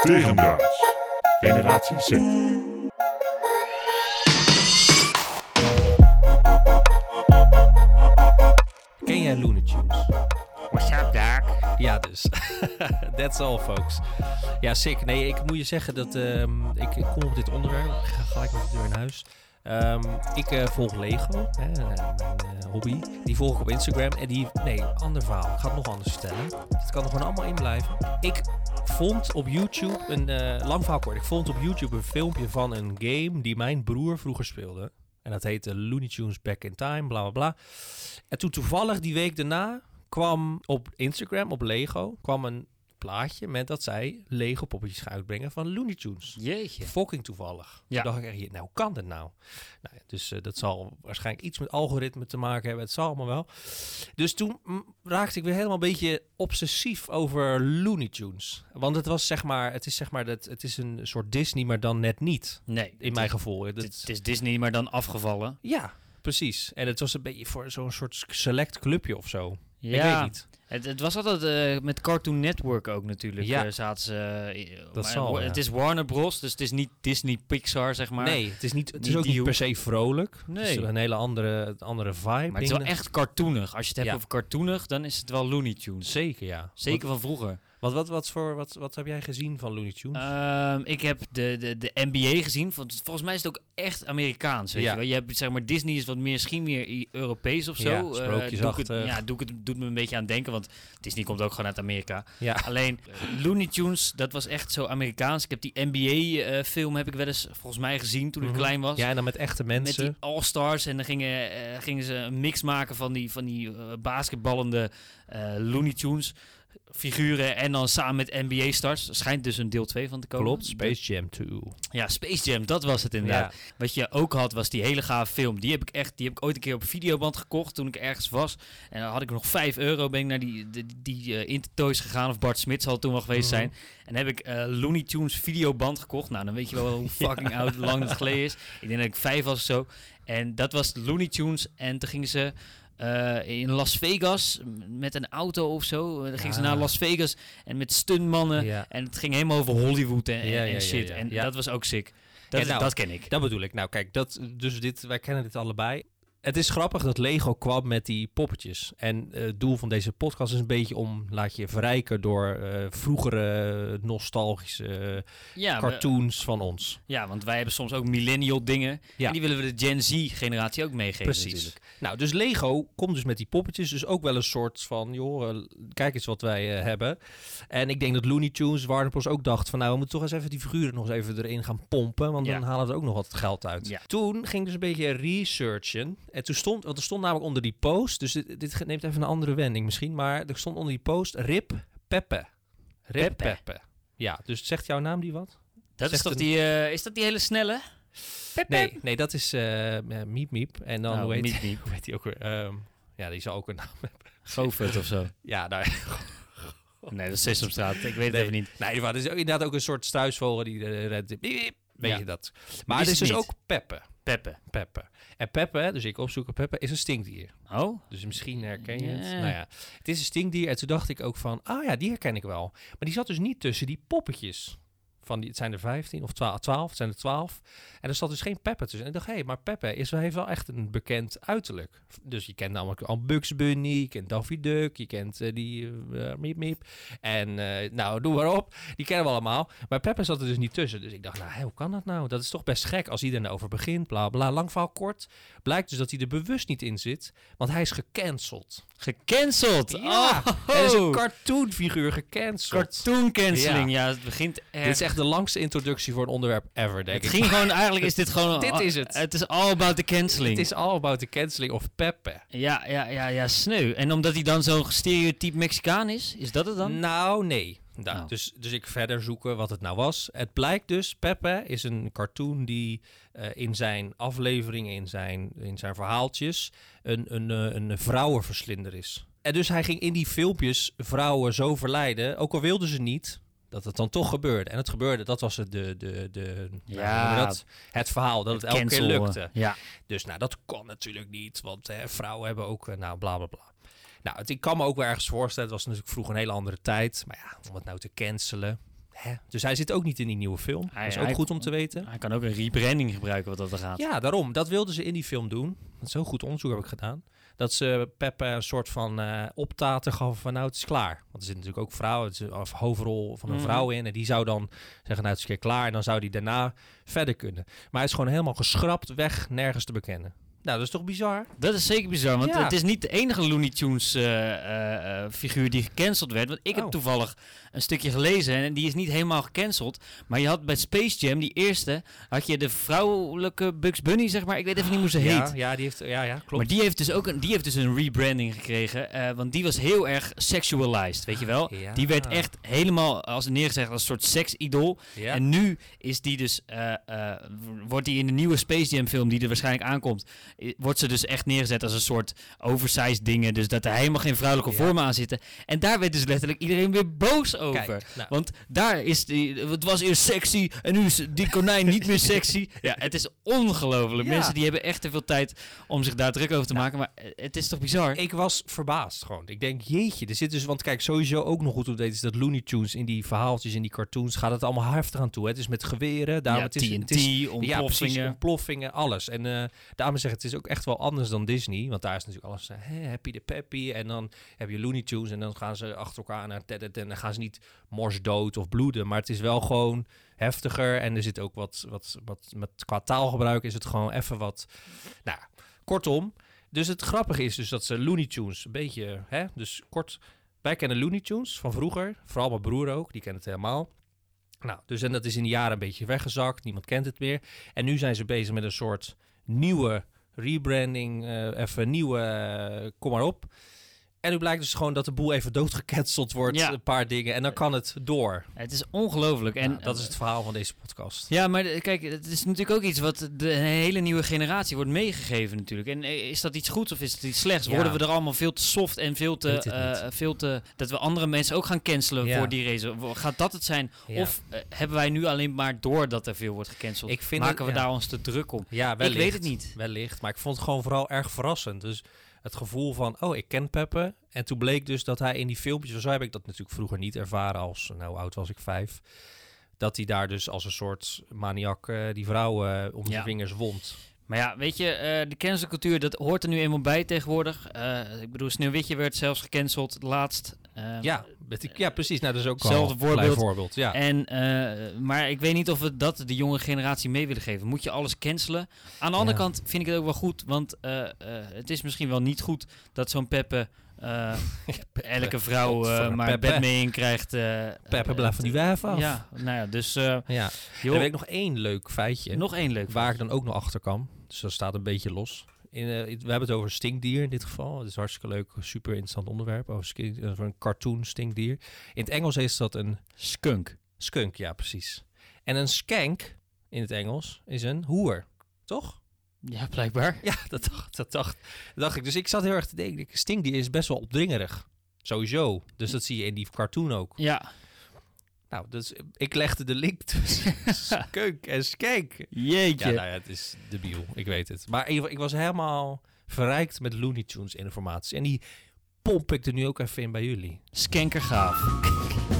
Tegendraads. Generatie Z. Ken jij Looney Tunes? What's up, Doc? Ja, dus. That's all, folks. Ja, sick. Nee, ik moet je zeggen dat ehm, ik, ik kom op dit onderwerp. Ik ga gelijk met de deur in huis. Ehm, ik eh, volg Lego, hè, eh, mijn eh, hobby. Die volg ik op Instagram. En die, nee, ander verhaal. Ik ga het nog anders vertellen. Het kan er gewoon allemaal in blijven. Ik vond op YouTube een, lang verhaal kort. Ik vond op YouTube een filmpje van een game die mijn broer vroeger speelde. En dat heette Looney Tunes Back in Time, bla bla bla. En toen toevallig die week daarna kwam op Instagram, op Lego, kwam een plaatje met dat zij Lego poppetjes gaan uitbrengen van Looney Tunes. Jeetje. Fucking toevallig. Ja. Toen dacht ik, echt, nou hoe kan dat nou? nou dus eh, dat zal waarschijnlijk iets met algoritme te maken hebben. Het zal allemaal wel. Dus toen mm, raakte ik weer helemaal een beetje obsessief over Looney Tunes. Want het was zeg maar, het is zeg maar, dat, het is een soort Disney, maar dan net niet. Nee, In mijn is- gevoel. Het, het is Disney, maar dan afgevallen. ja, precies. En het was een beetje voor zo'n soort select clubje of zo. Ik weet Ja, niet. het, het was altijd eh, met Cartoon Network ook natuurlijk. Ja. Ja. zaten ze, eh, Dat maar zal, ja. Het is Warner Bros, dus het is niet Disney Pixar, zeg maar. nee, het is, niet, het is ook niet per se vrolijk. Het is Nee. een hele andere, andere vibe. Maar het is wel echt cartoonig. Als je het hebt Ja. over cartoonig, dan is het wel Looney Tunes. Zeker, ja. Zeker van vroeger. Wat, wat, wat, voor, wat, wat heb jij gezien van Looney Tunes? Ehm, ik heb de, de, de NBA gezien. Volgens mij is het ook echt Amerikaans. Weet Ja. je, wel. je hebt zeg maar Disney is wat meer, misschien meer Europees of zo. Ja, Eh, doe ik sprookjesachtig. het, ja, doe ik het, doet me een beetje aan denken. Want Disney komt ook gewoon uit Amerika. ja. Alleen eh, Looney Tunes, dat was echt zo Amerikaans. Ik heb die NBA-film heb ik wel eens volgens mij gezien toen Mhm. ik klein was. ja, en dan met echte met mensen. die All-Stars. En dan gingen, eh, gingen ze een mix maken van die, van die eh, basketballende eh, Looney Tunes figuren. En dan samen met NBA-stars. Schijnt dus een deel 2 van te komen. Klopt, Space Jam 2. Ja, Space Jam, dat was het inderdaad. Wat je ook had, was die hele gave film. Die heb ik echt, die heb ik ooit een keer op videoband gekocht toen ik ergens was. En dan had ik nog 5 euro, ben ik naar die, die, die eh, Intertoys gegaan. Of Bart Smit zal toen wel geweest Mhm. zijn. En heb ik eh, Looney Tunes videoband gekocht. Nou, dan weet je wel hoe fucking oud, lang het geleden is. Ik denk dat ik vijf was of zo. En dat was Looney Tunes. En toen gingen ze eh, in Las Vegas met een auto of zo. Dan gingen ze Ja. naar Las Vegas en met stuntmannen. Ja. En het ging helemaal over Hollywood en, Ja, shit. En dat was ook sick. Dat, nou, dat ken ik. Dat bedoel ik. Nou, kijk, dat, dus dit, wij kennen dit allebei. Het is grappig dat Lego kwam met die poppetjes. En eh, het doel van deze podcast is een beetje om, laat je verrijken door eh, vroegere nostalgische Ja, we- cartoons van ons. ja, want wij hebben soms ook millennial dingen. Ja. En die willen we de Gen Z-generatie ook meegeven Precies. natuurlijk. Nou, dus Lego komt dus met die poppetjes. Dus ook wel een soort van, joh, eh, kijk eens wat wij hebben. En ik denk dat Looney Tunes, Warner Bros. ook dacht van... nou, we moeten toch eens even die figuren nog eens even erin gaan pompen. Want Ja. dan halen we er ook nog wat geld uit. Toen ging dus een beetje researchen. En toen stond, want er stond namelijk onder die post... dus dit, dit neemt even een andere wending misschien... maar er stond onder die post Rip Peppe. Rip Peppe. Peppe. Ja, dus zegt jouw naam die wat? Dat is toch een- die, eh, is dat die hele snelle? Nee, nee dat is eh eh, Miep Miep. En dan, Oh, hoe heet, Miep Miep. hoe heet die ook weer? Ehm, ja, die zou ook een naam hebben. Govert of zo. Ja, nou, Nee, dat is Sesamstraat. Ik weet het Nee. even niet. nee, maar het is ook inderdaad ook een soort struisvogel die piep. Weet Ja. je dat? Maar het is dus niet. ook Peppe. Peppe. Peppe. En Peppe, dus ik opzoeken Peppe, is een stinkdier. Oh? Dus misschien herken je het. Nou ja, het is een stinkdier. En toen dacht ik ook van, ah ja, die herken ik wel. Maar die zat dus niet tussen die poppetjes. Van die, het zijn er 15 of 12, 12 het zijn er 12. En er zat dus geen Peppe tussen. En ik dacht, hé, hey, maar Peppe is, heeft wel echt een bekend uiterlijk. Dus je kent namelijk al Bugs Bunny, je kent Daffy Duck, je kent eh, die eh, Miep Miep. En eh, nou, doe maar op. Die kennen we allemaal. Maar Peppe zat er dus niet tussen. Dus ik dacht, nou, hoe kan dat nou? Dat is toch best gek als iedereen erover begint. Bla bla. Lang verhaal kort. Blijkt dus dat hij er bewust niet in zit. Want hij is gecanceld. Gecanceld! Ja, oh, is een cartoonfiguur gecanceld. cartoon canceling. Ja. Ja. het begint erg. Dit is echt de langste introductie voor een onderwerp ever, denk het ik. ging gewoon, eigenlijk is dit gewoon... Dit is het. Het is all about the canceling. Het is all about the canceling of Peppe. Ja, ja, ja, ja, sneu. En omdat hij dan zo'n stereotype Mexicaan is, is dat het dan? Nou, nee. Nou, Oh. dus, dus ik verder zoeken wat het nou was. Het blijkt dus, Peppe is een cartoon die eh, in zijn afleveringen, in zijn, in zijn verhaaltjes, een, een, eh, een vrouwenverslinder is. En dus hij ging in die filmpjes vrouwen zo verleiden, ook al wilden ze niet, dat het dan toch gebeurde. En het gebeurde, dat was het, de, de, de, Ja. dat? het verhaal, dat het, elke keer lukte. Ja. Dus nou, dat kon natuurlijk niet, want hè, vrouwen hebben ook, eh, nou, bla bla bla. Nou, het, ik kan me ook wel ergens voorstellen, het was natuurlijk vroeger een hele andere tijd. Maar ja, om het nou te cancelen, hè? Dus hij zit ook niet in die nieuwe film. Hij- dat is ook hij- goed om te weten. Hij kan ook een rebranding gebruiken wat dat er gaat. Ja, daarom. Dat wilden ze in die film doen. Dat is heel goed onderzoek heb ik gedaan. Dat ze Peppe een soort van eh optaten gaven van nou, het is klaar. Want er zit natuurlijk ook vrouw, het is een of hoofdrol van een Mhm. vrouw in. En die zou dan zeggen, nou, het is een keer klaar. En dan zou die daarna verder kunnen. Maar hij is gewoon helemaal geschrapt, weg, nergens te bekennen. Nou, dat is toch bizar? Dat is zeker bizar, want Ja. het is niet de enige Looney Tunes eh, eh, eh, figuur die gecanceld werd. Want ik Oh. heb toevallig een stukje gelezen en die is niet helemaal gecanceld. Maar je had bij Space Jam, die eerste, had je de vrouwelijke Bugs Bunny, zeg maar. Ik weet even niet hoe ze heet. Ja, die heeft, ja, ja, klopt. Maar die heeft dus ook een, die heeft dus een rebranding gekregen. want die was heel erg sexualized, weet je wel. Ja. Die werd echt helemaal als neergezegd als een soort seksidool. Ja. En nu is die dus, wordt die in de nieuwe Space Jam film die er waarschijnlijk aankomt, wordt ze dus echt neergezet als een soort oversized dingen. Dus dat er helemaal geen vrouwelijke Ja. vormen aan zitten. En daar werd dus letterlijk iedereen weer boos over. Kijk, nou, Want daar is die, het was eerst sexy en nu is die konijn niet meer sexy. Ja, het is ongelooflijk. Ja. Mensen die hebben echt te veel tijd om zich daar druk over te Nou, maken. Maar eh, het is toch bizar? Ik was verbaasd gewoon. Ik denk, jeetje, er zit dus... Want kijk, sowieso ook nog goed op weten is dat Looney Tunes in die verhaaltjes, in die cartoons, gaat het allemaal heftig aan toe. Hè? Het is met geweren, daarom ja, het is, TNT, het is Ja, precies, ontploffingen. ontploffingen, alles. En eh daarom zeg ik, het is ook echt wel anders dan Disney. Want daar is natuurlijk alles eh, happy de peppy. En dan heb je Looney Tunes en dan gaan ze achter elkaar naar Ted en dan gaan ze niet mors dood of bloeden. Maar het is wel gewoon heftiger. En er zit ook wat, wat, wat met qua taalgebruik is het gewoon even wat... Nou, kortom. Dus het grappige is dus dat ze Looney Tunes een beetje... Hè, dus kort, wij kennen Looney Tunes van vroeger. Vooral mijn broer ook, die kent het helemaal. Nou, dus en dat is in de jaren een beetje weggezakt. Niemand kent het meer. En nu zijn ze bezig met een soort nieuwe rebranding. eh, even nieuwe, eh, kom maar op. En nu blijkt dus gewoon dat de boel even doodgecanceld wordt. Ja. Een paar dingen. En dan kan het door. Het is ongelooflijk. En En dat is het verhaal van deze podcast. Ja, maar de- kijk, het is natuurlijk ook iets wat de hele nieuwe generatie wordt meegegeven natuurlijk. En eh, is dat iets goeds of is het iets slechts? Ja. Worden we er allemaal veel te soft en veel te, eh, veel te... Dat we andere mensen ook gaan cancelen Ja. voor die reden. Wo- Gaat dat het zijn? Of eh, hebben wij nu alleen maar door dat er veel wordt gecanceld? Ik vind Maken het- we daar ons te druk om? Ja, wellicht. weet het niet. Wellicht. Maar ik vond het gewoon vooral erg verrassend. Dus het gevoel van, oh, ik ken Peppe. En toen bleek dus dat hij in die filmpjes... Zo heb ik dat natuurlijk vroeger niet ervaren als... Nou, oud was ik? Vijf. Dat hij daar dus als een soort maniak eh, die vrouw eh, om Ja. zijn vingers wond. Maar ja, weet je, eh, de cancelcultuur, dat hoort er nu eenmaal bij tegenwoordig. Eh, ik bedoel, Sneeuwwitje werd zelfs gecanceld laatst. Eh, Ja, ik, ja, precies. Nou, dat is ook Hetzelfde voorbeeld. voorbeeld. Ja. En, eh, maar ik weet niet of we dat de jonge generatie mee willen geven. Moet je alles cancelen? Aan de andere kant vind ik het ook wel goed. Want het is misschien wel niet goed dat zo'n Peppe... eh, elke vrouw eh, maar Peppe. bed mee in krijgt. eh, Peppe eh, blijft van die wijf af. Ja, nou ja, dus eh, ja. joh, Dan weet ik nog één leuk feitje. nog één leuk Waar ik dan ook nog achter kan. Dus dat staat een beetje los. In, eh, we hebben het over stinkdier in dit geval. Het is hartstikke leuk, super interessant onderwerp. Over, over een cartoon stinkdier. In het Engels is dat een skunk. skunk, ja precies. En een skank in het Engels is een hoer. Toch? Ja, blijkbaar. Ja, dat dacht, dat dacht, dat dacht ik. Dus ik zat heel erg te denken, stinkdier is best wel opdringerig. Sowieso. Dus dat zie je in die cartoon ook. Ja, Nou, dus ik legde de link tussen skunk en skank. jeetje. Ja, nou ja, het is debiel. Ik weet het. Maar ik, ik was helemaal verrijkt met Looney Tunes informatie. En die pomp ik er nu ook even in bij jullie. Skankergaaf.